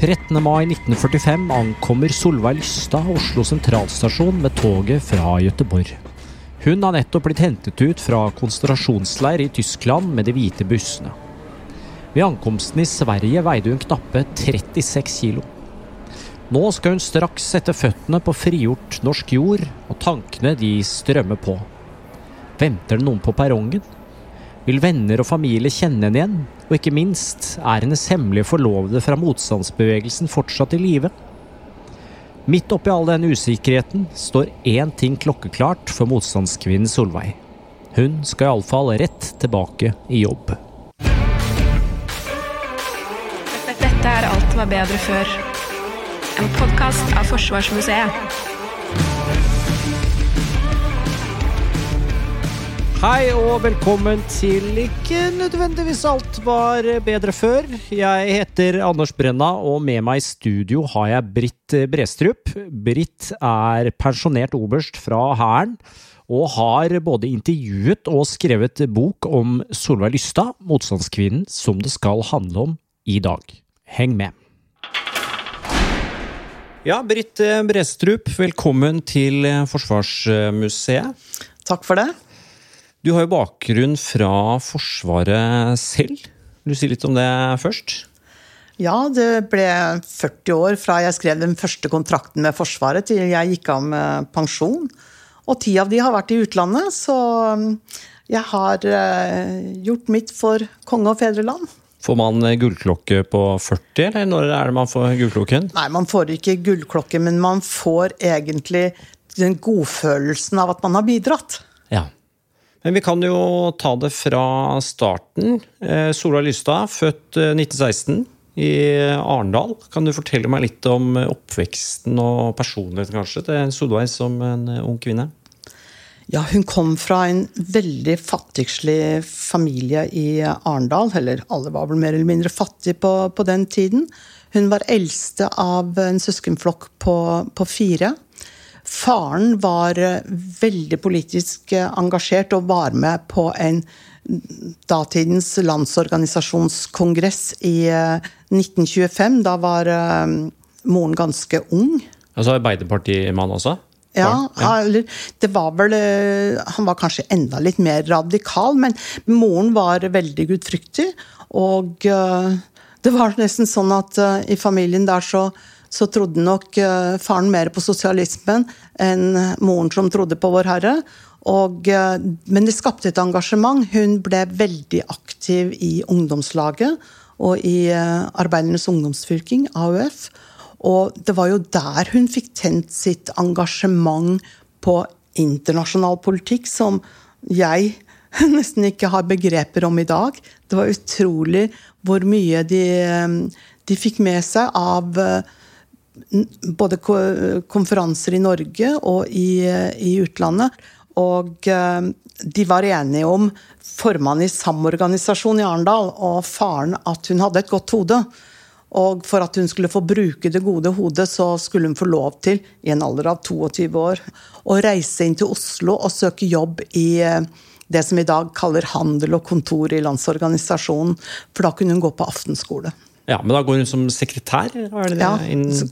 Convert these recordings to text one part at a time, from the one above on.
13. mai 1945 ankommer Solveig Lystad Oslo sentralstasjon med toget fra Gøteborg. Hun har nettopp blitt hentet ut fra konsentrasjonsleir i Tyskland med de hvite bussene. Ved ankomsten i Sverige veide hun knappe 36 kilo. Nå skal hun straks sette føttene på frigjort norsk jord, og tankene de strømmer på. Venter det noen på perrongen? Vil venner og familie kjenne henne igjen? Og ikke minst, er hennes hemmelige forlovede fra motstandsbevegelsen fortsatt i live? Midt oppi all denne usikkerheten står én ting klokkeklart for motstandskvinnen Solveig. Hun skal iallfall rett tilbake i jobb. Dette er Alt var bedre før. En podkast av Forsvarsmuseet. Hei og velkommen til Ikke nødvendigvis alt var bedre før. Jeg heter Anders Brenna, og med meg i studio har jeg Britt Brestrup. Britt er pensjonert oberst fra Hæren, og har både intervjuet og skrevet bok om Solveig Lystad, motstandskvinnen som det skal handle om i dag. Heng med. Ja, Britt Brestrup, velkommen til Forsvarsmuseet. Takk for det. Du har jo bakgrunn fra Forsvaret selv. Vil du si litt om det først? Ja, det ble 40 år fra jeg skrev den første kontrakten med Forsvaret til jeg gikk av med pensjon. Og ti av de har vært i utlandet, så um, jeg har eh, gjort mitt for konge og fedreland. Får man gullklokke på 40, eller når er det man får gullklokken? Nei, man får ikke gullklokke, men man får egentlig den godfølelsen av at man har bidratt. Ja. Men vi kan jo ta det fra starten. Eh, Sola Lystad, født 1916 eh, i Arendal. Kan du fortelle meg litt om oppveksten og personligheten kanskje til Solveig som en ung kvinne? Ja, hun kom fra en veldig fattigslig familie i Arendal. Eller alle var vel mer eller mindre fattige på, på den tiden. Hun var eldste av en søskenflokk på, på fire. Faren var eh, veldig politisk eh, engasjert og var med på en datidens landsorganisasjonskongress i 1925. Eh, da var moren ganske ung. Altså Arbeiderpartimann også? Ja, ja, det var vel Han var kanskje enda litt mer radikal, men moren var veldig gudfryktig. Og det var nesten sånn at i familien der så så trodde nok eh, faren mer på sosialismen enn moren som trodde på Vår Herre. Og, eh, men det skapte et engasjement. Hun ble veldig aktiv i ungdomslaget og i eh, Arbeidernes ungdomsfylking, AUF. Og det var jo der hun fikk tent sitt engasjement på internasjonal politikk, som jeg nesten ikke har begreper om i dag. Det var utrolig hvor mye de, de fikk med seg av både konferanser i Norge og i, i utlandet. Og eh, de var enige om, formannen i Samorganisasjonen i Arendal og faren, at hun hadde et godt hode. Og for at hun skulle få bruke det gode hodet, så skulle hun få lov til, i en alder av 22 år, å reise inn til Oslo og søke jobb i eh, det som i dag kaller handel og kontor i Landsorganisasjonen. For da kunne hun gå på aftenskole. Ja, Men da går hun som sekretær? Er det det? Ja,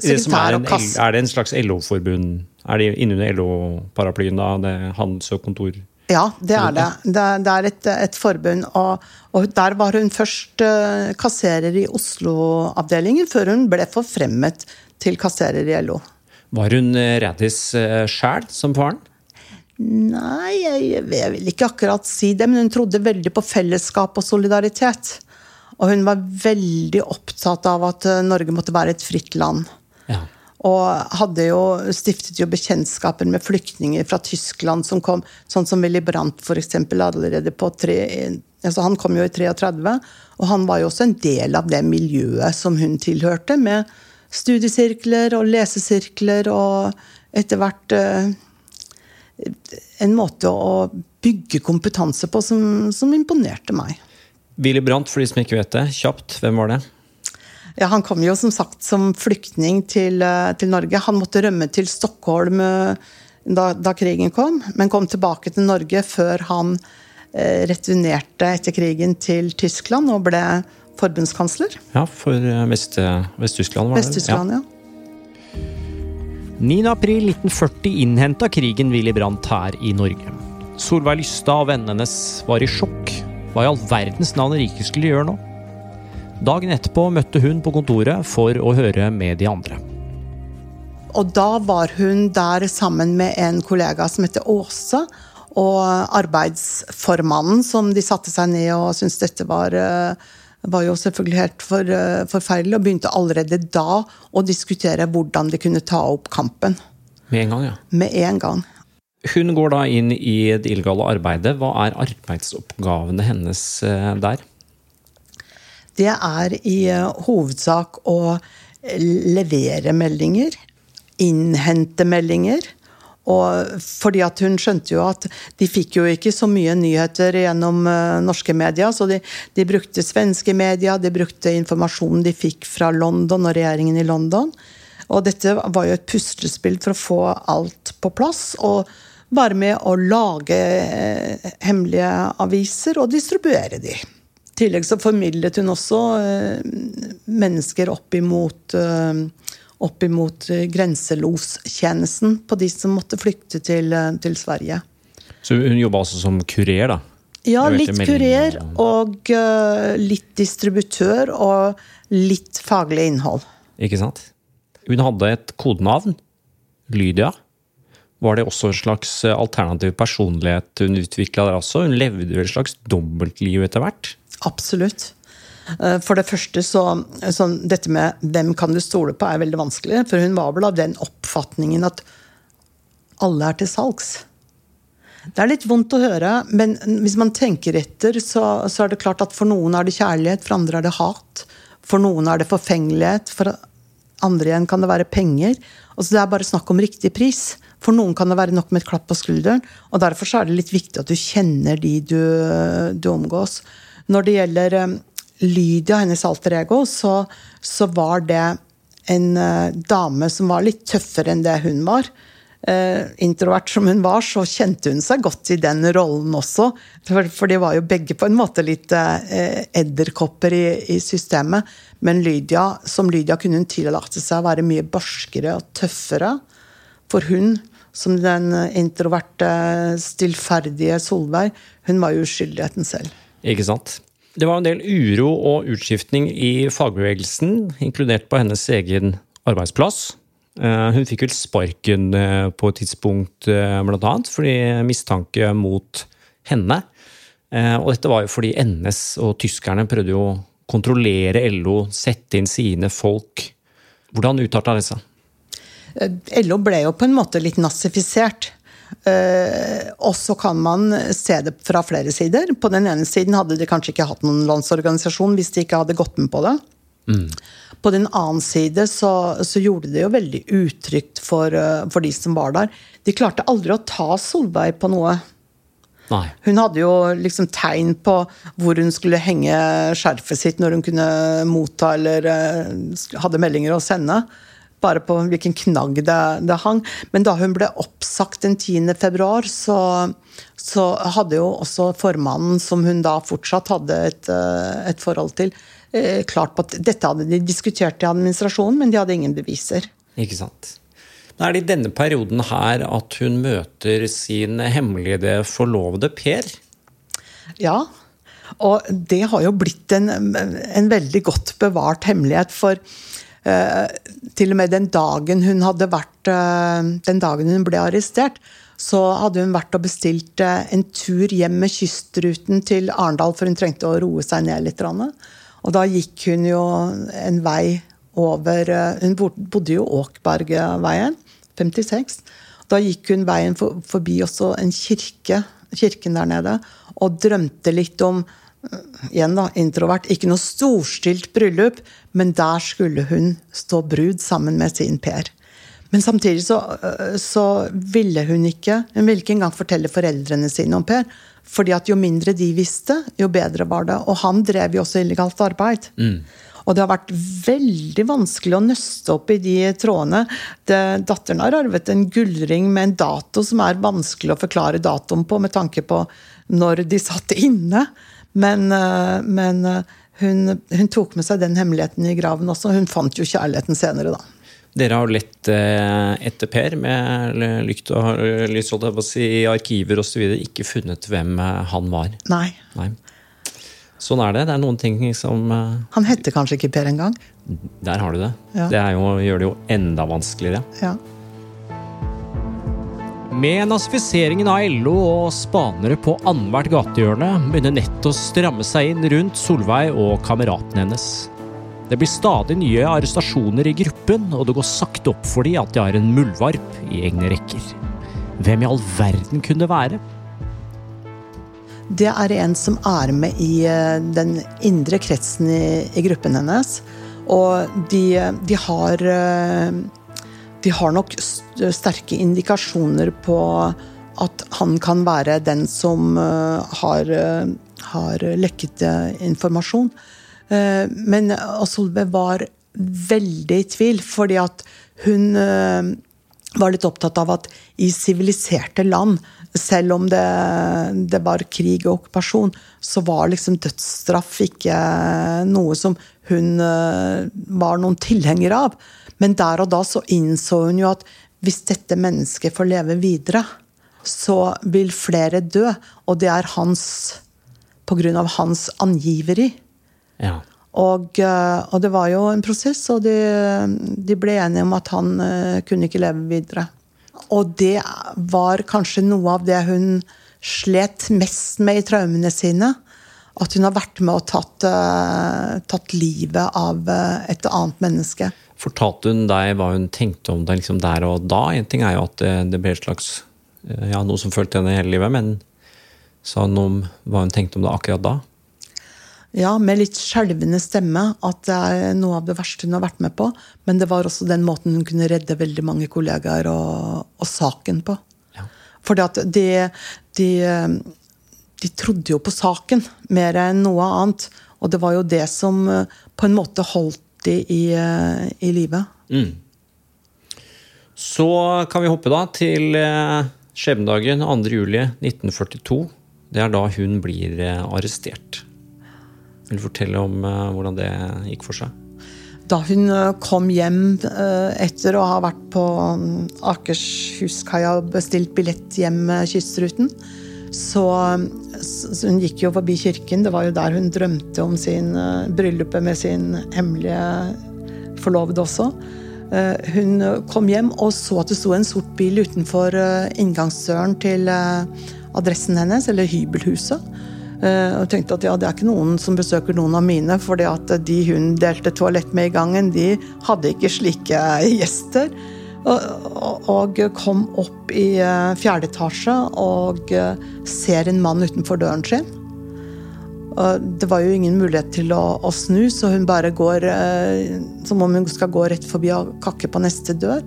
sekretær og kass... Er det en slags LO-forbund? Er det innunder LO-paraplyen, da? Det handels- og kontor? Ja, det er det. Det er et, et forbund. Og, og, der var hun først uh, kasserer i Oslo-avdelingen, før hun ble forfremmet til kasserer i LO. Var hun uh, Rædis uh, sjæl, som faren? Nei, jeg, jeg, vil ikke akkurat si det, men hun trodde veldig på fellesskap og solidaritet. Og hun var veldig opptatt av at Norge måtte være et fritt land. Ja. Og hadde jo, stiftet jo bekjentskaper med flyktninger fra Tyskland som kom, sånn som Willy Brandt f.eks. allerede på tre altså Han kom jo i 33, og han var jo også en del av det miljøet som hun tilhørte, med studiesirkler og lesesirkler og etter hvert eh, en måte å bygge kompetanse på som, som imponerte meg. Willy Brandt, for de som ikke vet det, kjapt, hvem var det? Ja, Han kom jo som sagt som flyktning til, eh, til Norge. Han måtte rømme til Stockholm eh, da, da, krigen kom, men kom tilbake til Norge før han eh, returnerte etter krigen til Tyskland og ble forbundskansler. Ja, for Vest, Vest-Tyskland, var det? Vest-Tyskland, ja. 9.4.1940 innhenta krigen Willy Brandt her i Norge. Solveig Lystad og vennene hennes var i sjokk. Hva i all verdens navn Rike skulle gjøre nå? Dagen etterpå møtte hun på kontoret for å høre med de andre. Og da var hun der sammen med en kollega som heter Åse, og arbeidsformannen som de satte seg ned og syntes dette var, eh, var jo selvfølgelig helt for, eh, forferdelig, og begynte allerede da å diskutere hvordan de kunne ta opp kampen. Med en gang, ja. Med en gang. Hun går da inn i det illegale arbeidet. Hva er arbeidsoppgavene hennes eh, der? Det er i hovedsak å levere meldinger, innhente meldinger. Og fordi at hun skjønte jo at de fikk jo ikke så mye nyheter gjennom uh, norske medier, så de, de, brukte svenske medier, de brukte informasjonen de fikk fra London og regjeringen i London. Og dette var jo et puslespill for å få alt på plass. og være med å lage uh, hemmelige aviser og distribuere de. I tillegg så formidlet hun også uh, mennesker opp imot opp imot eh, grenselostjenesten på de som måtte flykte til, eh, til Sverige. Så hun jobba altså som kurer, da? Ja, litt kurer og litt distributør og litt faglig innhold. Ikke sant. Hun hadde et kodenavn. Lydia. Var det også en slags alternativ personlighet hun utvikla der også? Hun levde vel et slags dobbeltliv etter hvert? Absolutt. Eh, for det første så, så Dette med hvem kan du stole på, er veldig vanskelig. For hun var vel av den oppfatningen at alle er til salgs. Det er litt vondt å høre, men hvis man tenker etter, så, så, er det klart at for noen er det kjærlighet, for andre er det hat. For noen er det forfengelighet, for andre igjen kan det være penger. Altså Det er bare snakk om riktig pris. For noen kan det være nok med et klapp på skulderen. og Derfor er det litt viktig at du kjenner de du, du omgås. Når det gjelder eh, Lydia, hennes alter ego, så, så var det en uh, dame som var litt tøffere enn det hun var. Uh, introvert som hun var, så kjente hun seg godt i den rollen også. For, for de var jo begge på en måte litt uh, edderkopper i, i, systemet. Men Lydia, som Lydia kunne hun tillate seg å være mye barskere og tøffere. For hun, som den introverte, stillferdige Solveig, hun var jo uskyldigheten selv. Ikke sant? Det var en del uro og utskiftning i fagbevegelsen, inkludert på hennes egen arbeidsplass. Eh, hun fikk vel sparken eh, på et tidspunkt, eh, blant annet, fordi mistanke mot henne. Og dette var jo fordi NS og tyskerne prøvde jo å kontrollere LO, sette inn sine folk. Hvordan utarta det seg? LO ble jo på en måte litt nazifisert. Uh, og så kan man se det fra flere sider. På den ene siden hadde de kanskje ikke hatt noen landsorganisasjon hvis de ikke hadde gått med på det. Mm. På den annen side så, så, gjorde det jo veldig utrygt for, uh, for, de som var der. De klarte aldri å ta Solveig på noe. Nei. Hun hadde jo liksom tegn på hvor hun skulle henge skjerfet sitt når hun kunne motta eller uh, hadde meldinger å sende bare på hvilken knagg det, det, hang. Men da hun ble oppsagt den 10. februar, så, så hadde jo også formannen, som hun da fortsatt hadde et, eh, et forhold til, eh, klart på at dette hadde de diskutert i administrasjonen, men de hadde ingen beviser. Ikke sant. Da er det i denne perioden her at hun møter sin hemmelige forlovede Per. Ja, og det har jo blitt en, en veldig godt bevart hemmelighet. For til og med den dagen hun hadde vært eh, Den dagen hun ble arrestert, så hadde hun vært og bestilt eh, en tur hjem med kystruten til Arendal, for hun trengte å roe seg ned litt. Og da gikk hun jo en vei over Hun bodde jo Åkbergveien, 56. Da gikk hun veien forbi også en kirke, kirken der nede, og drømte litt om igjen da, introvert, ikke noe storstilt bryllup, men der skulle hun stå brud sammen med sin Per. Men samtidig så, øh, så, ville hun ikke Hun ville ikke engang fortelle foreldrene sine om Per. fordi at jo mindre de visste, jo bedre var det. Og han drev jo også illegalt arbeid. Mm. Og det har vært veldig vanskelig å nøste opp i de trådene. Det, datteren har arvet en gullring med en dato som er vanskelig å forklare datoen på, med tanke på når de satt inne. Men, eh, men, eh, hun, hun, tok med seg den hemmeligheten i graven også. Hun fant jo kjærligheten senere, da. Dere har lett eh, etter Per med lykt og lys i arkiver osv. Ikke funnet hvem han var. Nei. Nei. Sånn er det. Det er noen ting som Han heter kanskje ikke Per engang? Der har du det. Ja. Det jo, gjør det jo enda vanskeligere. Ja. Med nazifiseringen av LO og spanere på annethvert gatehjørne begynner nettet å stramme seg inn rundt Solveig og kameraten hennes. Det blir stadig nye arrestasjoner i gruppen, og det går sakte opp for dem at de har en muldvarp i egne rekker. Hvem i all verden kunne det være? Det er en som er med i eh, den indre kretsen i, i gruppen hennes. Og de, de, har eh, De har nok sterke indikasjoner på at han kan være den som eh, har, har lekket informasjon. Eh, men Solveig var veldig i tvil, fordi at hun eh, var litt opptatt av at i siviliserte land, selv om det, det, var krig og okkupasjon, så var liksom dødsstraff ikke noe som hun eh, var noen tilhenger av. Men der og da så innså hun jo at hvis dette mennesket får leve videre, så vil flere dø. Og det er hans på grunn av hans angiveri. Ja. Og, eh, og, det var jo en prosess, og de, de, ble enige om at han uh, kunne ikke leve videre. Og det var kanskje noe av det hun slet mest med i traumene sine. At hun har vært med og tatt, uh, tatt livet av uh, et annet menneske. Fortalte hun deg hva hun tenkte om det liksom der og da? En ting er jo at det, det ble et slags, ja, noe som fulgte henne hele livet, men sa hun om hva hun tenkte om det akkurat da? Ja, med litt skjelvende stemme at det er noe av det verste hun har vært med på. Men det var også den måten hun kunne redde veldig mange kollegaer og, og saken på. Ja. Fordi at de, de, de, trodde jo på saken mer enn noe annet. Og det var jo det som på en måte holdt de i, i live. Mm. Så kan vi hoppe da til eh, skjebnedagen 2.7.1942. Det er da hun blir eh, arrestert. Vil du fortelle om hvordan det gikk for seg? Da hun eh, kom hjem etter å ha vært på Akershuskaia Akershus-kaia og bestilt billett hjem med Kystruten, så, så, hun gikk jo forbi kirken. Det var jo der hun drømte om sin uh, bryllupet med sin hemmelige forlovede også. Hun kom hjem og så at det sto en sort bil utenfor inngangsdøren til adressen hennes, eller hybelhuset. Og tenkte at ja, det er ikke noen som besøker noen av mine, fordi de hun delte toalett med i gangen, de hadde ikke slike gjester. Og, kom opp i eh, fjerde etasje og eh, ser en mann utenfor døren sin. Det var jo ingen mulighet til å, å snu, så hun bare går som om hun skal gå rett forbi og kakke på neste dør.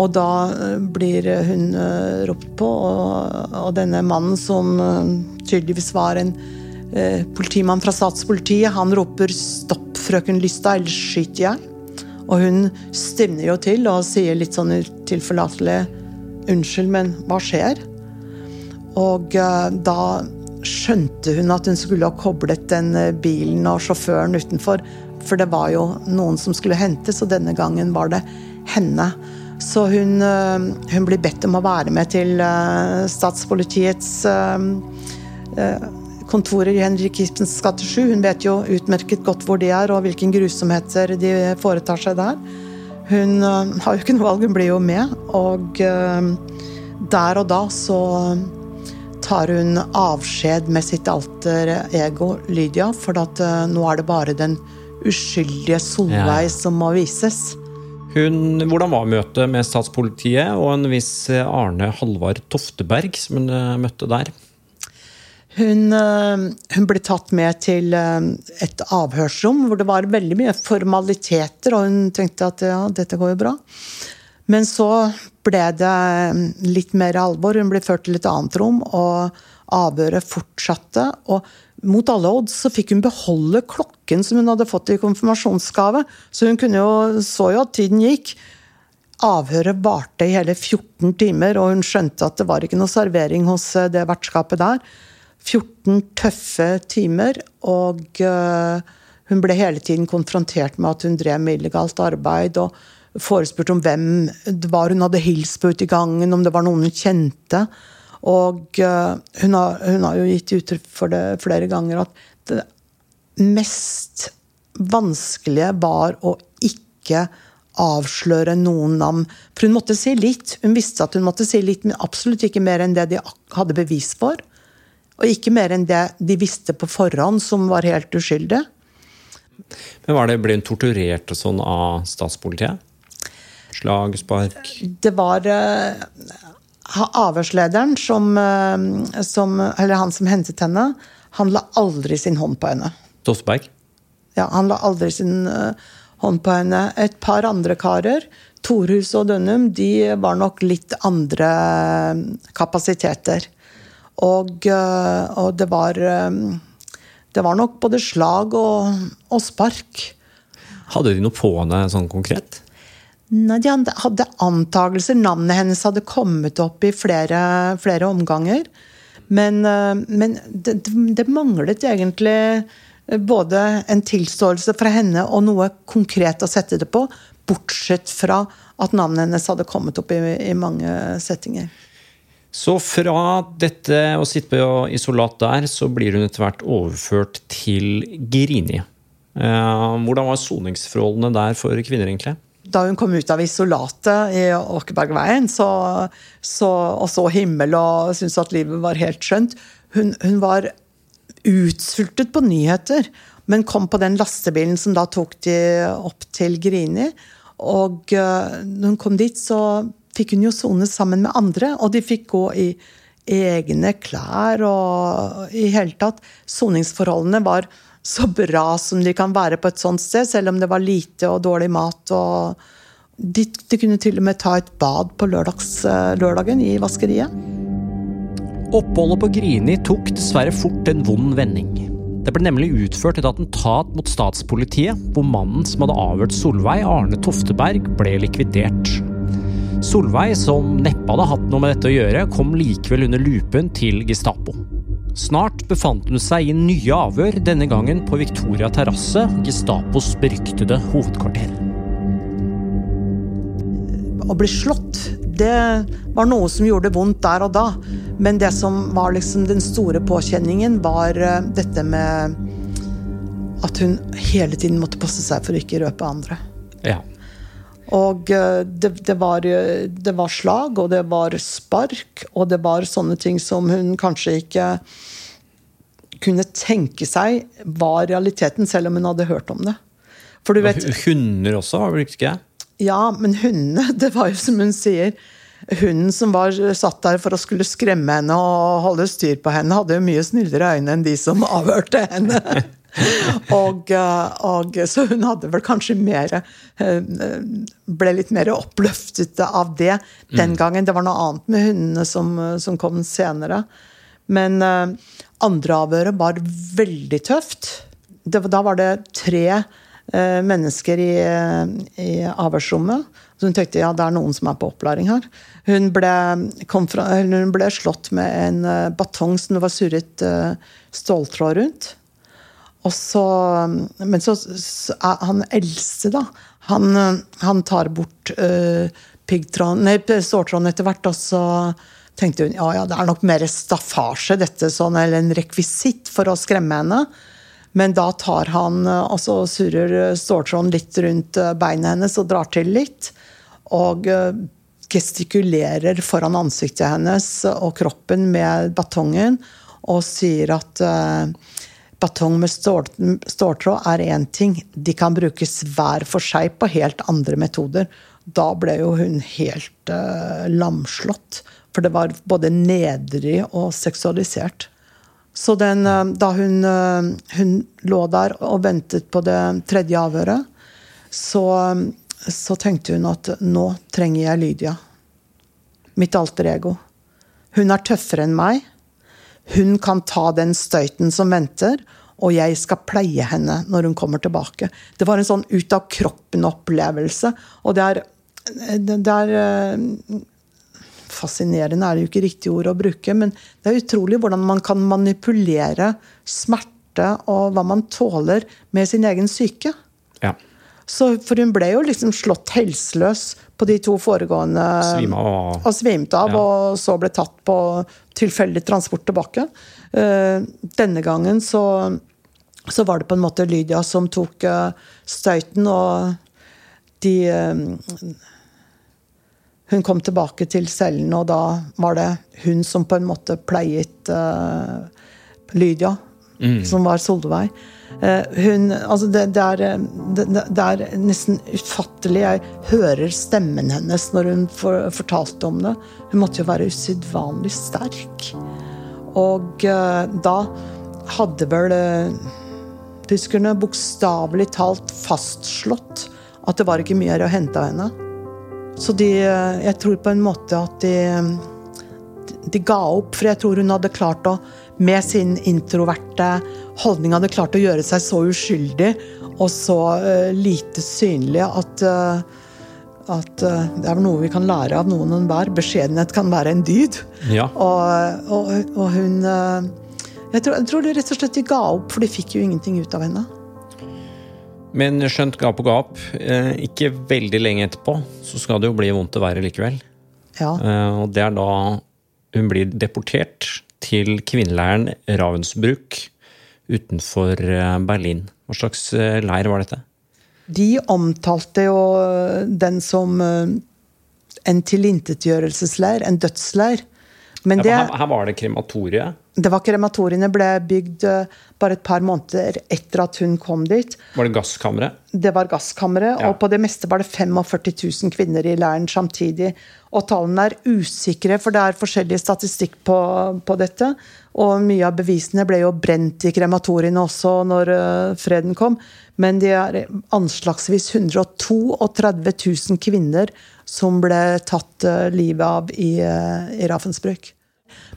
Og da eh, blir hun eh, ropt på, og, og denne mannen som eh, tydeligvis var en eh, politimann fra statspolitiet, han roper 'stopp, frøken Lystad, ellers skyter jeg'. Og hun stivner jo til og sier litt sånn tilforlatelig 'unnskyld, men hva skjer?' Og eh, da skjønte hun at hun skulle ha koblet den bilen og sjåføren utenfor. For det var jo noen som skulle hentes, og denne gangen var det henne. Så hun, eh, hun, blir bedt om å være med til eh, statspolitiets eh, kontorer i Henrik Ibsens gate 7. Hun vet jo utmerket godt hvor de er, og hvilke grusomheter de foretar seg der. Hun har jo ikke noe valg, hun blir jo med. Og der og da så tar hun avskjed med sitt alter ego Lydia, for at nå er det bare den uskyldige Solveig ja. som må vises. Hun, hvordan var møtet med statspolitiet og en viss Arne Halvard Tofteberg, som hun eh, møtte der? Hun, eh, hun, ble tatt med til eh, et avhørsrom hvor det var veldig mye formaliteter, og hun tenkte at ja, dette går jo bra. Men så ble det litt mer alvor. Hun ble ført til et annet rom, og avhøret fortsatte. Og mot alle odds så fikk hun beholde klokken som hun hadde fått i konfirmasjonsgave. Så hun jo, så jo at tiden gikk. Avhøret varte i hele 14 timer, og hun skjønte at det var ikke noe servering hos eh, det vertskapet der. 14 tøffe timer, og uh, hun ble hele tiden konfrontert med at hun drev med illegalt arbeid. og forespurt om hvem det var hun hadde hilst på ute i gangen, om det var noen hun kjente. Og uh, hun, har, hun, har, jo gitt uttrykk for det flere ganger at det mest vanskelige var å ikke avsløre noen navn. For hun måtte si litt. Hun visste at hun måtte si litt, men absolutt ikke mer enn det de hadde bevis for. Og ikke mer enn det de visste på forhånd, som var helt uskyldig. Men var det, Ble hun torturert og sånn av statspolitiet? Slag, spark? Det var uh, avhørslederen som, uh, som, Eller han som hentet henne, han la aldri sin hånd på henne. Tosberg? Ja, han la aldri sin uh, hånd på henne. Et par andre karer, Torhus og Dønnum, de var nok litt andre kapasiteter. Og, og det var Det var nok både slag og, og spark. Hadde de noe på henne sånn konkret? Nei, De hadde antakelser. Navnet hennes hadde kommet opp i flere, flere omganger. Men, men det, det, manglet egentlig både en tilståelse fra henne og noe konkret å sette det på. Bortsett fra at navnet hennes hadde kommet opp i, i mange settinger. Så fra dette å sitte på isolat der, så blir hun etter hvert overført til Grini. Eh, hvordan var soningsforholdene der for kvinner, egentlig? Da hun kom ut av isolatet i Åkebergveien så, så, og så himmel og syntes at livet var helt skjønt Hun, hun var utsultet på nyheter, men kom på den lastebilen som da tok de opp til Grini. Og uh, når hun kom dit, så fikk hun jo sone sammen med andre, og de fikk gå i egne klær og i hele tatt. Soningsforholdene var så bra som de kan være på et sånt sted, selv om det var lite og dårlig mat. og de, de kunne til og med ta et bad på lørdags, eh, lørdagen i vaskeriet. Oppholdet på Grini tok dessverre fort en vond vending. Det ble nemlig utført et attentat mot statspolitiet, hvor mannen som hadde avhørt Solveig, Arne Tofteberg, ble likvidert. Solveig, som neppe hadde hatt noe med dette å gjøre, kom likevel under lupen til Gestapo. Snart befant hun seg i nye avhør, denne gangen på Victoria terrasse, Gestapos beryktede hovedkvarter. Å bli slått, det var noe som gjorde vondt der og da. Men det som var liksom den store påkjenningen, var eh, dette med at hun hele tiden måtte passe seg for å ikke røpe andre. Ja. Og eh, det, det, var, eh, det, var, slag, og det var spark, og det var sånne ting som hun kanskje ikke kunne tenke seg var realiteten, selv om hun hadde hørt om det. For du vet, Hunder også, var det ikke? Ja, men hundene, det var jo som hun sier hunden som var satt der for å skulle skremme henne og holde styr på henne, hadde jo mye snillere øyne enn de som avhørte henne. og, eh, og, så hun hadde vel kanskje mer eh, Ble litt mer oppløftet av det den mm. gangen. Det var noe annet med hundene som, som kom senere. Men andreavhøret andre avhøret var veldig tøft. Det, da var det tre mennesker i, i avhørsrommet. Så hun tenkte ja, det er noen som er på opplæring her. Hun ble, fra, hun ble slått med en batong som det var surret ståltråd rundt. Og så, men så, så han eldste, da, han, han tar bort uh, etter hvert. Og så tenkte hun ja, ja, det er nok mer staffasje, dette, sånn, eller en rekvisitt for å skremme henne. Men da tar han og så surrer ståltråden litt rundt beina hennes og drar til litt. Og gestikulerer foran ansiktet hennes og kroppen med batongen og sier at uh, batong med stål, ståltråd er én ting, de kan brukes hver for seg på helt andre metoder. Da ble jo hun helt uh, lamslått, for det var både nedrig og seksualisert. Så den, uh, da hun, hun, lå der og ventet på det tredje avhøret, så så tenkte hun at nå trenger jeg Lydia. Mitt alter ego. Hun er tøffere enn meg. Hun kan ta den støyten som venter, og jeg skal pleie henne når hun kommer tilbake. Det var en sånn ut av kroppen-opplevelse. Og det er, det er fascinerende er det jo ikke riktig ord å bruke, men det er utrolig hvordan man kan manipulere smerte og hva man tåler med sin egen syke. Ja. Så, for hun ble jo liksom slått helseløs på de to foregående Svima og, Og svimte av, Ja. og så ble tatt på tilfeldig transport tilbake. Eh, denne gangen så, så var det på en måte Lydia som tok eh, støyten, og de eh, Hun kom tilbake til cellen, og da var det hun som på en måte pleiet Lydia, som var Solveig. Eh, hun, altså det, det, er, eh, det, det er nesten ufattelig. Jeg hører stemmen hennes når hun for, fortalte om det. Hun måtte jo være usedvanlig sterk. Og eh, da hadde vel tyskerne bokstavelig talt fastslått at det var ikke mye å hente av henne. Så de, jeg tror på en måte at de, de ga opp, for jeg tror hun hadde klart å med sin introverte holdning hadde klart å gjøre seg så uskyldig og så uh, lite synlig at, uh, at uh, det er noe vi kan lære av noen enhver. Beskjedenhet kan være en dyd. Ja. Og, og, og hun jeg tror, jeg tror de rett og slett de ga opp, for de fikk jo ingenting ut av henne. Men skjønt gap og gap, ikke veldig lenge etterpå, så skal det jo bli vondt å være likevel. Ja. Og det er da hun blir deportert til kvinneleiren Ravensbrück utenfor eh, Berlin. Hva slags eh, leir var dette? De omtalte jo den som eh, en tilintetgjørelsesleir, en dødsleir. Men det, her, her var det krematoriet. det var krematoriene ble bygd eh, bare et par måneder etter at hun kom dit. Var det gasskammeret? Det var gasskammeret, Ja. og på det meste var det 45 000 kvinner i leiren samtidig. Og tallene er usikre, for det er forskjellig statistikk på, på dette. Og mye av bevisene ble jo brent i krematoriene også når eh, freden kom. Men det er anslagsvis 132 000 kvinner som ble tatt eh, livet av i, uh, i Ravensbrück.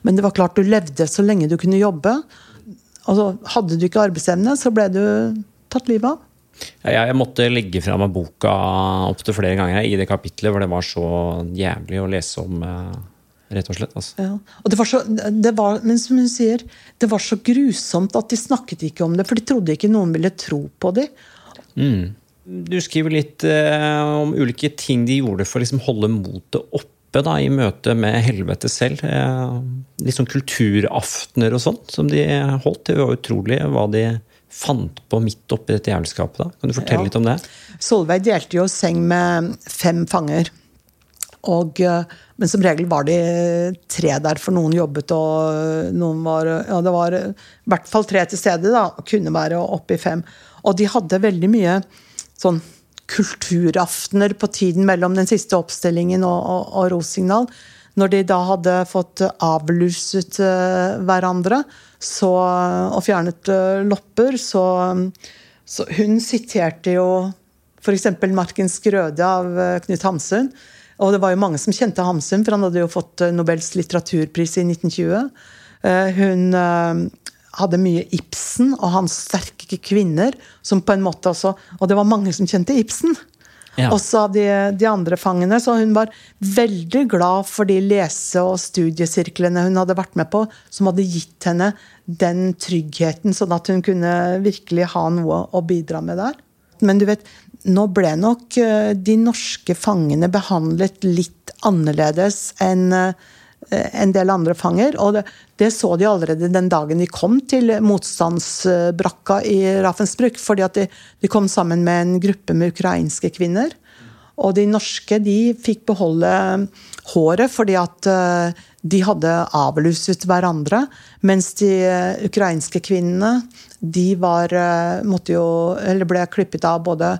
Men det var klart du levde så lenge du kunne jobbe. Altså, hadde du ikke arbeidsevne, så ble du tatt livet av. Ja, jeg, måtte legge fra meg boka opptil flere ganger i det kapitlet, hvor det var så jævlig å lese om, eh, rett og slett. Altså. Ja. Og det var så, det var, men som hun sier, det var så grusomt at de snakket ikke om det, for de trodde ikke noen ville tro på dem. Du skriver litt eh, om ulike ting de gjorde for å liksom holde motet oppe da, i møte med helvete selv. Eh, litt sånn kulturaftener og sånt som de holdt. Det var utrolig hva de fant på midt oppi dette jernskapet? da. Kan du fortelle Ja. litt om det? Solveig delte jo seng med fem fanger. Og, eh, men som regel var de tre der, for noen jobbet og noen var Ja, det var i hvert fall tre til stede, da. Kunne være oppe i fem. Og de hadde veldig mye sånn kulturaftener på tiden mellom den siste oppstillingen og, og, og Rosignal. Når de da hadde fått avluset eh, hverandre så, og fjernet eh, lopper, så, så hun siterte jo f.eks. Marken grøde' av eh, Knut Hamsun. Og det var jo mange som kjente Hamsun, for han hadde jo fått Nobels litteraturpris i 1920. Eh, Hun hadde mye Ibsen og hans sterke kvinner, som på en måte også Og det var mange som kjente Ibsen. Ja. Også av de, de andre fangene. Så hun var veldig glad for de lese- og studiesirklene hun hadde vært med på, som hadde gitt henne den tryggheten, sånn at hun kunne virkelig ha noe å bidra med der. Men du vet, nå ble nok eh, de norske fangene behandlet litt annerledes enn eh, en del andre fanger. Og det, det så de allerede den dagen de kom til motstandsbrakka i Ravensbrück. Fordi at de, de kom sammen med en gruppe med ukrainske kvinner. Og de norske de fikk beholde håret fordi at eh, de hadde avluset hverandre. Mens de eh, ukrainske kvinnene de var, eh, måtte jo, eller ble klippet av både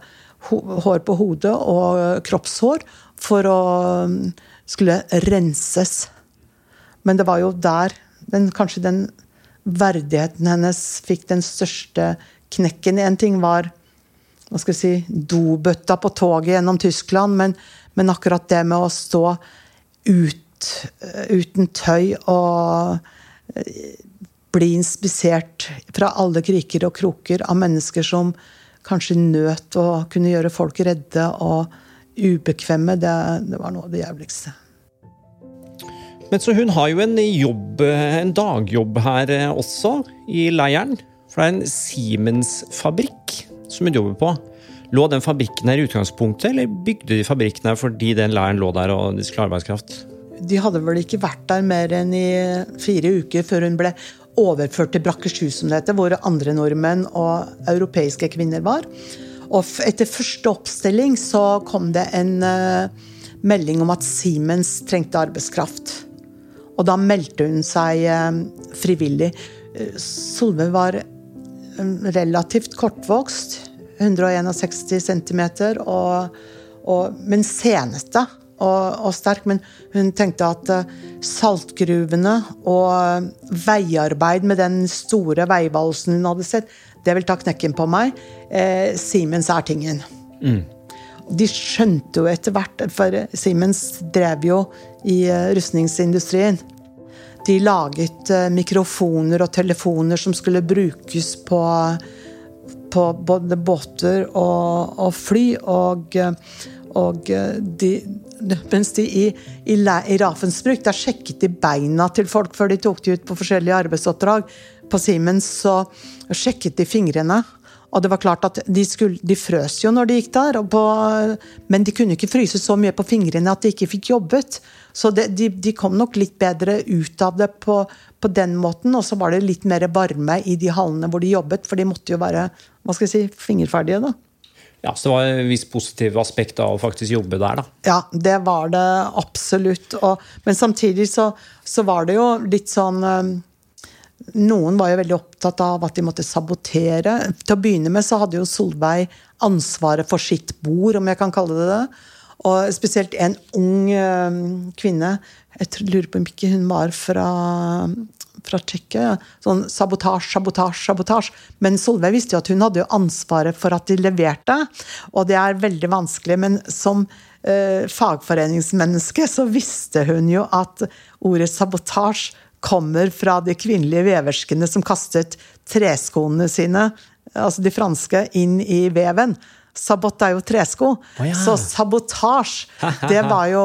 hår på hodet og kroppshår for å mm, skulle renses. Men det var jo der den, kanskje den verdigheten hennes fikk den største knekken. En ting var hva skal jeg si, dobøtta på toget gjennom Tyskland, men, men akkurat det med å stå ut, uten tøy og bli inspisert fra alle kriker og kroker av mennesker som kanskje nøt å kunne gjøre folk redde og ubekvemme, det, det var noe av det jævligste. Men så hun har jo en jobb, en dagjobb her eh, også, i leiren. For det er en Siemens-fabrikk som hun jobber på. Lå den fabrikken her i utgangspunktet, eller bygde de fabrikken her fordi den leiren lå der og de skulle ha arbeidskraft? De hadde vel ikke vært der mer enn i fire uker før hun ble overført til Brakkershus, som det heter, hvor andre nordmenn og europeiske kvinner var. Og etter første oppstilling så kom det en uh, melding om at Siemens trengte arbeidskraft. Og da meldte hun seg uh, frivillig. Uh, Solveig var relativt kortvokst. 161 cm, og, og, men seneste og, og, sterk. Men hun tenkte at saltgruvene og veiarbeid med den store veivalsen hun hadde sett, det vil ta knekken på meg. Eh, Siemens er tingen. Mm. De skjønte jo etter hvert, for Siemens drev jo i uh, rustningsindustrien. De laget uh, mikrofoner og telefoner som skulle brukes på på både båter og, og fly. Og, og de, mens de i, i, i Ravensbrück der sjekket de beina til folk før de tok de ut på forskjellige arbeidsoppdrag. På Siemens så sjekket de fingrene. Og det var klart at de, skulle, de frøs jo når de gikk der, på, men de kunne ikke fryse så mye på fingrene at de ikke fikk jobbet. Så det, de, de, kom nok litt bedre ut av det på, på den måten. Og så var det litt mer varme i de hallene hvor de jobbet, for de måtte jo være hva skal jeg si, fingerferdige. da. Ja, Så det var en viss positiv aspekt av å faktisk jobbe der, da? Ja, det var det absolutt. Og, men samtidig så, så, var det jo litt sånn noen var jo veldig opptatt av at de måtte sabotere. Til å begynne med så hadde jo Solveig ansvaret for sitt bord, om jeg kan kalle det det. Og spesielt en ung øh, kvinne. Jeg lurer på om ikke hun var fra, fra Tsjekkia. Sånn sabotasje, sabotasje, sabotasje. Men Solveig visste jo at hun hadde jo ansvaret for at de leverte. Og det er veldig vanskelig. Men som eh, fagforeningsmenneske så visste hun jo at ordet sabotasje kommer fra de kvinnelige veverskene som kastet treskoene sine, altså de franske, inn i veven. Sabot er jo tresko. Oh, ja. Så sabotasje, det var jo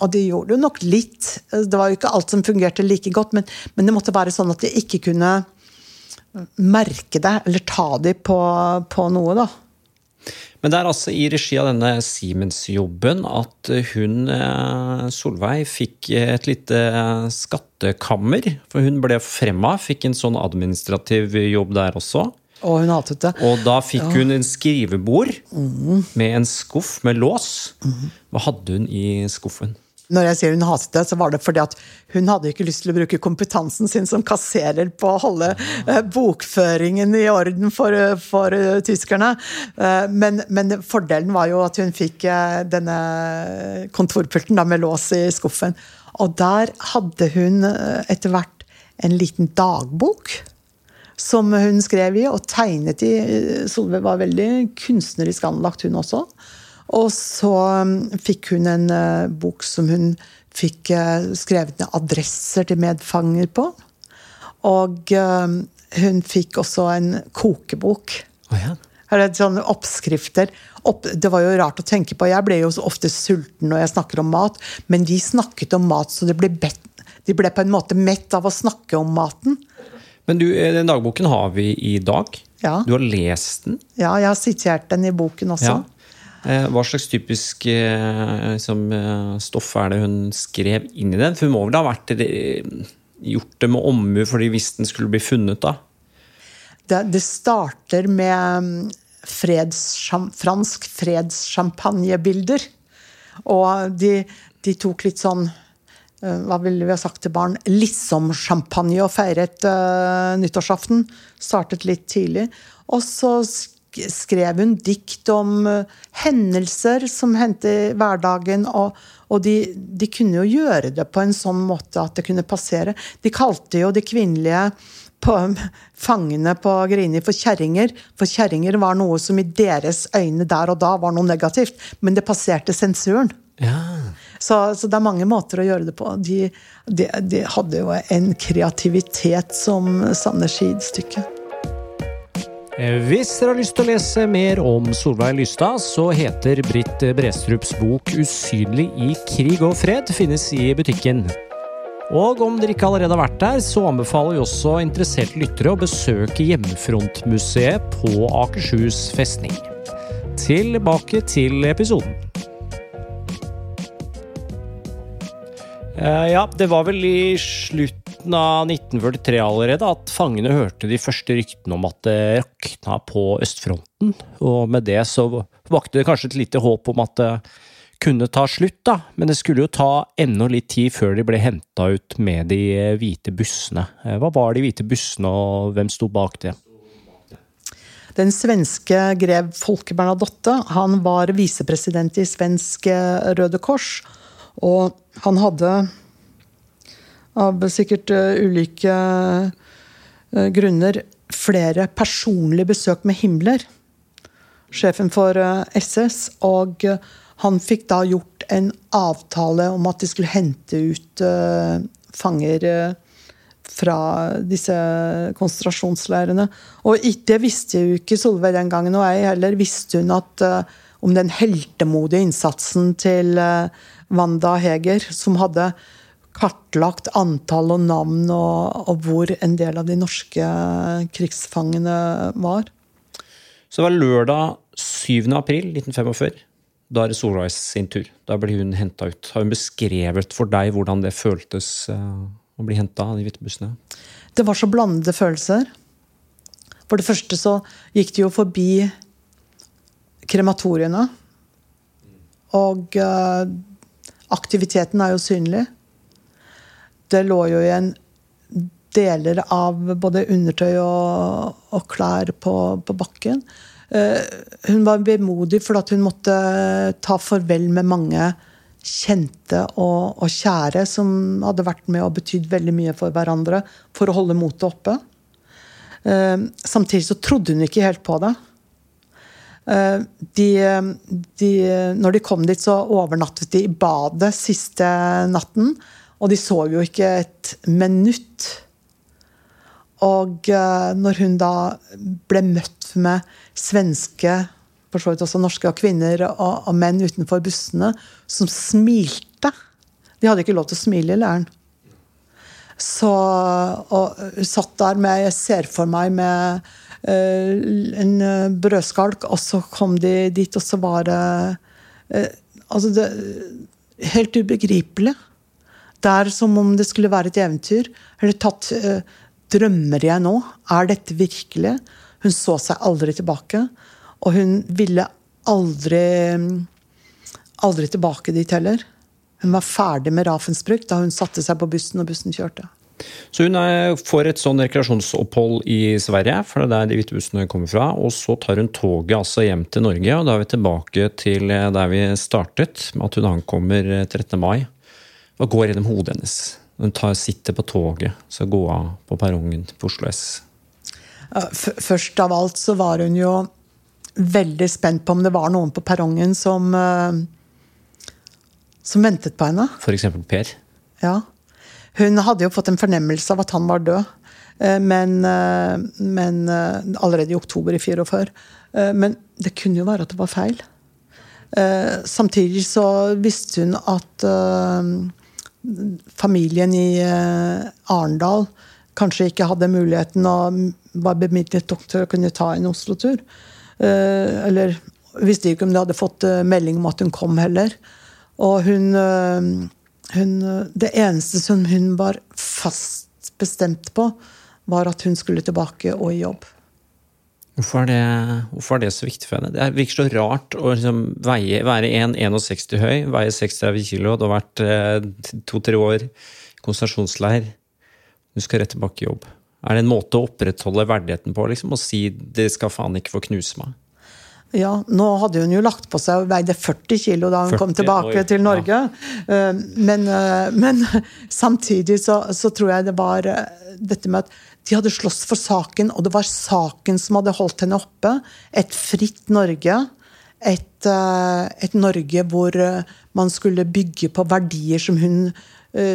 Og det gjorde jo nok litt. Det var jo ikke alt som fungerte like godt, men, men det måtte være sånn at de ikke kunne merke det, eller ta det på, på noe, da. Men det er altså i regi av denne Siemens-jobben at hun, eh, Solveig, fikk et lite skattekammer. For hun ble fremma, fikk en sånn administrativ jobb der også. Og hun hatet det. Og da fikk hun en skrivebord mm. med en skuff med lås. Mm. Hva hadde hun i skuffen? Når jeg sier hun hatet det, så var det fordi at hun hadde ikke lyst til å bruke kompetansen sin som kasserer på å holde uh, bokføringen i orden for, uh, for uh, tyskerne. Men, men, fordelen var jo at hun fikk denne kontorpulten da, med lås i skuffen. Og der hadde hun etter hvert en liten dagbok som hun skrev i og tegnet i. Solveig var veldig kunstnerisk anlagt, hun også. Og så um, fikk hun en uh, bok som hun fikk uh, skrevet ned adresser til medfanger på. Og uh, hun fikk også en kokebok. Oh, ja. Her er sånne oppskrifter. Opp, det var jo rart å tenke på. Jeg ble jo ofte sulten når jeg snakker om mat, men de snakket om mat, så de ble, bet, de ble på en måte mett av å snakke om maten. Men du, eh, den dagboken har vi i dag. Ja. Du har lest den? Ja, jeg har sitert den i boken også. Ja. Eh, hva slags typisk liksom, stoff er det hun skrev inn i den? For hun må vel ha vært gjort det med omhu fordi hvis den skulle bli funnet, da? Det, det starter med mm, freds, fransk fredssjampanjebilder. Og de, de, tok litt sånn hva ville vi ha sagt til barn? Liksom-sjampanje og feiret uh, nyttårsaften. Startet litt tidlig. Og så skrev hun dikt om eh, hendelser som hendte i hverdagen. Og, og de, de, kunne jo gjøre det på en sånn måte at det kunne passere. De kalte jo de kvinnelige på, fangene på Grini for kjerringer. For kjerringer var noe som i deres øyne der og da var noe negativt. Men det passerte sensuren. Ja. Så, så, det er mange måter å gjøre det på. De, de, de hadde jo en kreativitet som savner Skid-stykke. Eh, hvis dere har lyst til å lese mer om Solveig Lystad, så heter Britt Brestrups bok 'Usynlig i krig og fred' finnes i butikken. Og om dere ikke allerede har vært der, så anbefaler vi også interesserte lyttere å besøke Hjemmefrontmuseet på Akershus festning. Tilbake til episoden. Eh, ja, det var vel i slutten av 1943 allerede at fangene hørte de første ryktene om at det rakna på østfronten. Og med det så vakte det kanskje et lite håp om at det kunne ta slutt, da. Men det skulle jo ta enda litt tid før de ble henta ut med de hvite bussene. Eh, hva var de hvite bussene, og hvem sto bak det? Den svenske grev Folke Bernadotte han var visepresident i svensk Røde Kors. Og han hadde, av sikkert uh, ulike uh, grunner, flere personlige besøk med Himmler, sjefen for SS. Og han fikk da gjort en avtale om at de skulle hente ut fanger fra disse konsentrasjonsleirene. Og det visste jo ikke Solveig den gangen, og ei heller visste hun at om den heltemodige innsatsen til Wanda Heger, som hadde kartlagt antall og navn og, og, hvor en del av de norske krigsfangene var. Så det var lørdag 7. april 1945. Da er det Solveig sin tur. Da blir hun henta ut. Har hun beskrevet for deg hvordan det føltes uh, å bli henta av de hvite bussene? Det var så blandede følelser. For det første så gikk de jo forbi krematoriene. Og uh, aktiviteten er jo synlig. Det lå jo igjen deler av både undertøy og, og klær på, på bakken. Uh, hun var vemodig fordi hun måtte ta farvel med mange kjente og, og, kjære som hadde vært med og betydd veldig mye for hverandre for å holde motet oppe. Uh, samtidig så trodde hun ikke helt på det. Eh, de, de, når de kom dit, så overnattet de i badet siste natten. Og de sov jo ikke et minutt. Og eh, når hun da ble møtt med svenske, for så vidt også norske og kvinner og, og, menn utenfor bussene som smilte De hadde ikke lov til å smile i leiren. Så og satt der med Jeg ser for meg med uh, en eh, brødskalk, og så kom de dit, og så var det uh, Altså, det Helt ubegripelig. Det er som om det skulle være et eventyr. Det tatt Drømmer jeg nå? Er dette virkelig? Hun så seg aldri tilbake. Og hun ville aldri Aldri tilbake dit heller. Hun var ferdig med Ravensbrück da hun satte seg på bussen og bussen kjørte. Så hun får et sånn rekreasjonsopphold i Sverige, for det er der de hvite bussene kommer fra. Og så tar hun toget altså hjem til Norge, og da er vi tilbake til der vi startet, med at hun ankommer 13. mai. Hva går gjennom hodet hennes? Hun tar, sitter på toget, så går av på perrongen på Oslo S. Først av alt så var hun jo veldig spent på om det var noen på perrongen som, eh, som ventet på henne. F.eks. Per? Ja. Hun hadde jo fått en fornemmelse av at han var død. Eh, men, eh, men allerede i oktober i 44. Men det kunne jo være at det var feil. Samtidig så visste hun at familien i Arendal kanskje ikke hadde muligheten og var bemidlet nok til å kunne ta en Oslo-tur. Eller visste ikke om de hadde fått melding om at hun kom heller. Og hun hun, det eneste som hun var fast bestemt på, var at hun skulle tilbake og i jobb. Hvorfor er, det, hvorfor er det så viktig for henne? Det virker så rart å liksom veie, være 1,61 høy, veie 36 kilo, du har vært eh, to-tre år konsentrasjonsleir. Du skal rett tilbake i jobb. Er det en måte å opprettholde verdigheten på? liksom, Å si 'det skal faen ikke få knuse meg'? Ja, Nå hadde hun jo lagt på seg og veide 40 kilo da hun 40, kom tilbake oi, til Norge. Ja. Eh, men, eh, men, samtidig så, så, tror jeg det var dette med at de hadde slåss for saken, og det var saken som hadde holdt henne oppe. Et fritt Norge. Et, et Norge hvor man skulle bygge på verdier som hun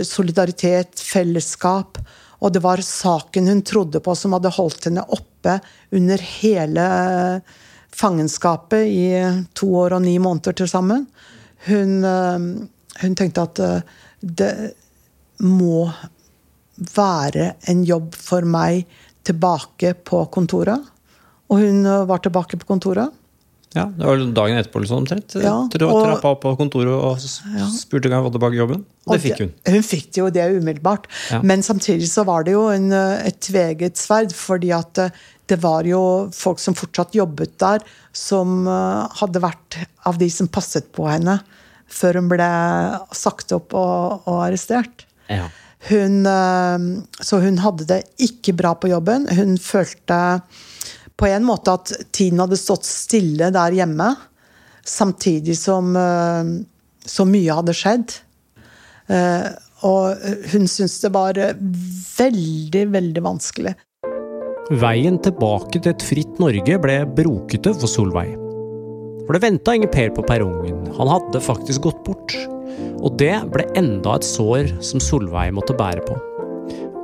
Solidaritet, fellesskap. Og det var saken hun trodde på, som hadde holdt henne oppe under hele fangenskapet i to år og ni måneder til sammen. Hun, eh, hun tenkte at eh, det, må være en jobb for meg tilbake på kontoret. Og hun var tilbake på kontoret. Ja, Det var dagen etterpå sånn omtrent. Ja, Trappa opp på kontoret og spurte om jeg var tilbake jobben. Og det fikk hun. Hun fikk det jo det umiddelbart. Ja. Men samtidig så var det jo en, eh, et tveget sverd, fordi at eh, det var jo folk som fortsatt jobbet der, som eh, hadde vært av de som passet på henne før hun ble sagt opp og, og arrestert. Ja. Hun, eh, så hun hadde det ikke bra på jobben. Hun følte på en måte at tiden hadde stått stille der hjemme, samtidig som eh, så mye hadde skjedd. Eh, Og hun syntes det var veldig, veldig vanskelig. Veien tilbake til et fritt Norge ble brokete for Solveig. For det venta ingen Per på perrongen, han hadde faktisk gått bort. Og det ble enda et sår som Solveig måtte bære på.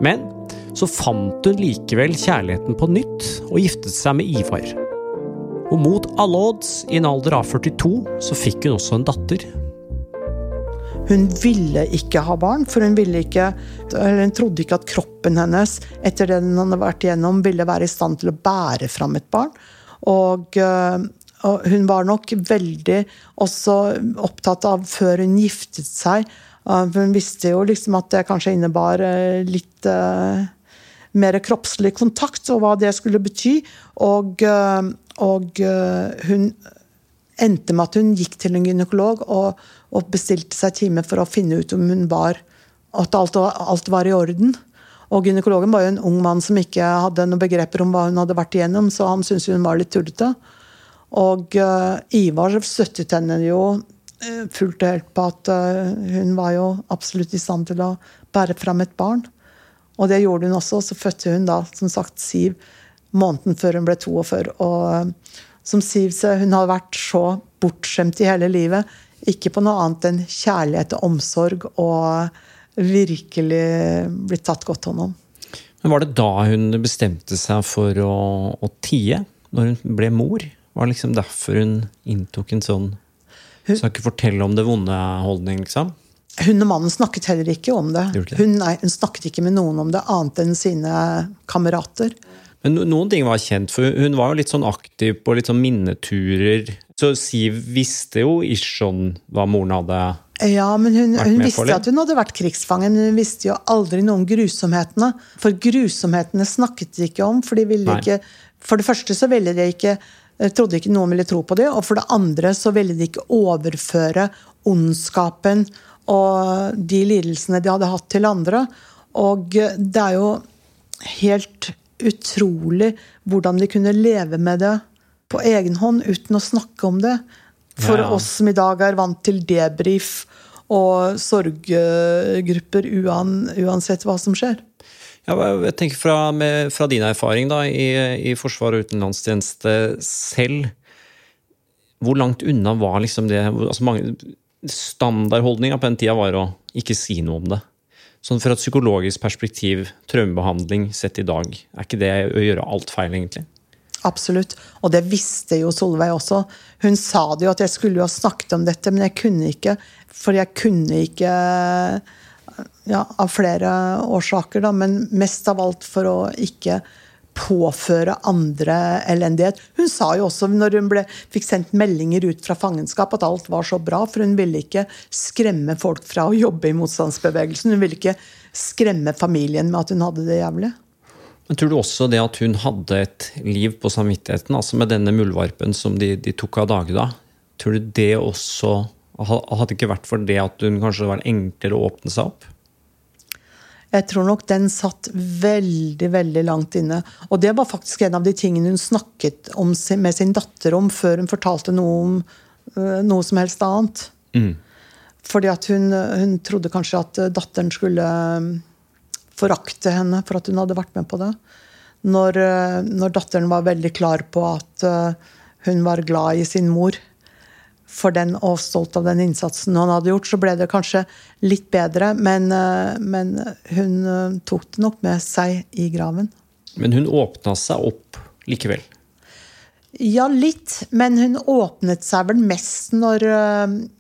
Men så fant hun likevel kjærligheten på nytt, og giftet seg med Ivar. Og mot alle odds, i en alder av 42, så fikk hun også en datter. Hun ville ikke ha barn, for hun, ikke, hun trodde ikke at kroppen hennes, etter det den hadde vært igjennom, ville være i stand til å bære fram et barn. Og, og hun var nok veldig også opptatt av, før hun giftet seg for Hun visste jo liksom at det kanskje innebar øh, litt øh, mer kroppslig kontakt, og hva det skulle bety. Og, og hun endte med at hun gikk til en gynekolog og, og bestilte seg time for å finne ut om hun var at alt, alt var i orden. Og gynekologen var jo en ung mann som ikke hadde noen begreper om hva hun hadde vært igjennom, så han syntes hun var litt tullete. Og uh, Ivar støttet henne jo eh, fullt og helt på at uh, hun var jo absolutt i stand til å bære fram et barn. Og det gjorde hun også. Så fødte hun da, som sagt, Siv måneden før hun ble 42. Og uh, som Siv sa, hun har vært så bortskjemt i hele livet. Ikke på noe annet enn kjærlighet og omsorg og virkelig blitt tatt godt hånd om. Men var det da hun bestemte seg for å, å tie? Når hun ble mor? Var liksom derfor hun inntok en sånn Hun- Skal ikke fortelle om det vonde holdning, liksom? Hun og mannen snakket heller ikke om det. Det? Hun, nei, hun snakket ikke med noen om det, annet enn sine kamerater. Men noen ting var kjent, for hun var jo litt sånn aktiv på litt sånn minneturer. Så Siv visste jo ish sånn hva moren hadde Ja, men hun, hun visste at hun hadde vært krigsfange, men hun visste jo aldri noe om grusomhetene. For grusomhetene snakket de ikke om, for de ville Nei. ikke For det første så ville de ikke eh, trodde ikke noen ville tro på det, og for det andre så ville de ikke overføre ondskapen og de lidelsene de hadde hatt til andre. Og eh, det er jo helt utrolig hvordan de kunne leve med det på egen hånd uten å snakke om det. For Ja. oss som i dag er vant til debrief og sorggrupper uansett hva som skjer. Ja, jeg tenker fra, med, fra din erfaring da, i, i forsvar og utenlandstjeneste selv, hvor langt unna var liksom det altså Standardholdninga på den tida var å ikke si noe om det. Sånn Fra et psykologisk perspektiv, traumebehandling sett i dag, er ikke det å gjøre alt feil, egentlig? Absolutt. Og det visste jo Solveig også. Hun sa det jo at jeg skulle jo ha snakket om dette, men jeg kunne ikke. For jeg kunne ikke ja, Av flere årsaker, da, men mest av alt for å ikke påføre andre elendighet. Hun sa jo også når hun ble, fikk sendt meldinger ut fra fangenskap, at alt var så bra, for hun ville ikke skremme folk fra å jobbe i motstandsbevegelsen. Hun ville ikke skremme familien med at hun hadde det jævlig. Men tror du også det at hun hadde et liv på samvittigheten, altså med denne muldvarpen som de, de tok av dage da, tror du det også Hadde det ikke vært for det at hun kanskje var enklere å åpne seg opp? Jeg tror nok den satt veldig veldig langt inne. Og det var faktisk en av de tingene hun snakket om med sin datter om før hun fortalte noe om øh, noe som helst annet. Fordi at hun, hun trodde kanskje at datteren skulle øh, forakte henne for at hun hadde vært med på det. Når, øh, når datteren var veldig klar på at øh, hun var glad i sin mor for den og stolt av den innsatsen han hadde gjort, så ble det kanskje litt bedre. Men, øh, men hun øh, tok det nok med seg i graven. Men hun åpna seg opp likevel. Ja, litt. Men hun åpnet seg vel mest når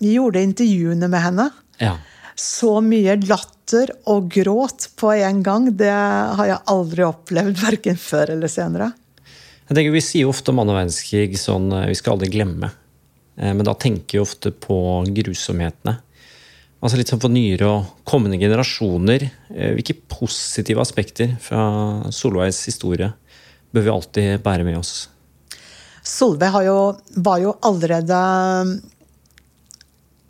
vi gjorde intervjuene med henne. Ja. Så mye latter og gråt på en gang, det har jeg aldri opplevd, verken før eller senere. Jeg tenker Vi sier ofte om annen verdenskrig sånn eh, vi skal aldri glemme. Eh, men da tenker vi ofte på grusomhetene. Altså litt sånn For nyere og kommende generasjoner, eh, hvilke positive aspekter fra Solveigs historie bør vi alltid bære med oss? Solveig jo, var jo allerede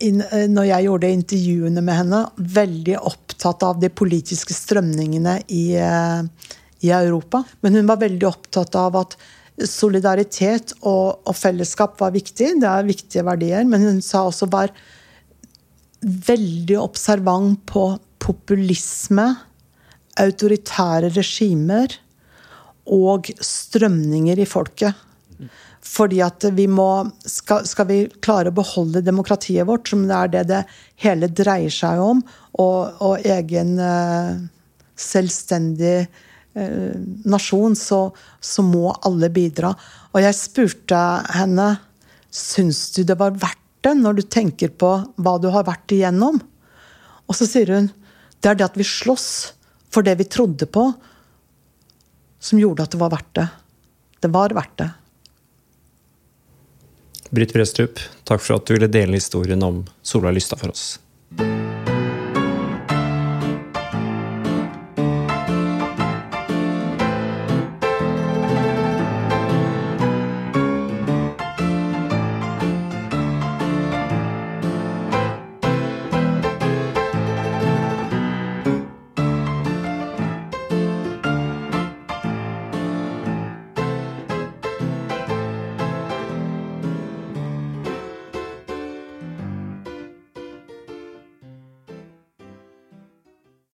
inn, når jeg gjorde intervjuene med henne, veldig opptatt av de politiske strømningene i, i Europa. Men hun var veldig opptatt av at solidaritet og, og, fellesskap var viktig. Det er viktige verdier. Men hun sa også var veldig observant på populisme, autoritære regimer og strømninger i folket. Fordi at vi må skal, skal, vi klare å beholde demokratiet vårt, som det er det det hele dreier seg om, og, og egen uh, selvstendig nasjon, så, så, må alle bidra. Og jeg spurte henne syns du det var verdt det, når du tenker på hva du har vært igjennom. Og så sier hun det er det at vi slåss for det vi trodde på, som gjorde at det var verdt det. Det var verdt det. Britt Brestrup, takk for at du ville dele historien om Sola Lystad for oss.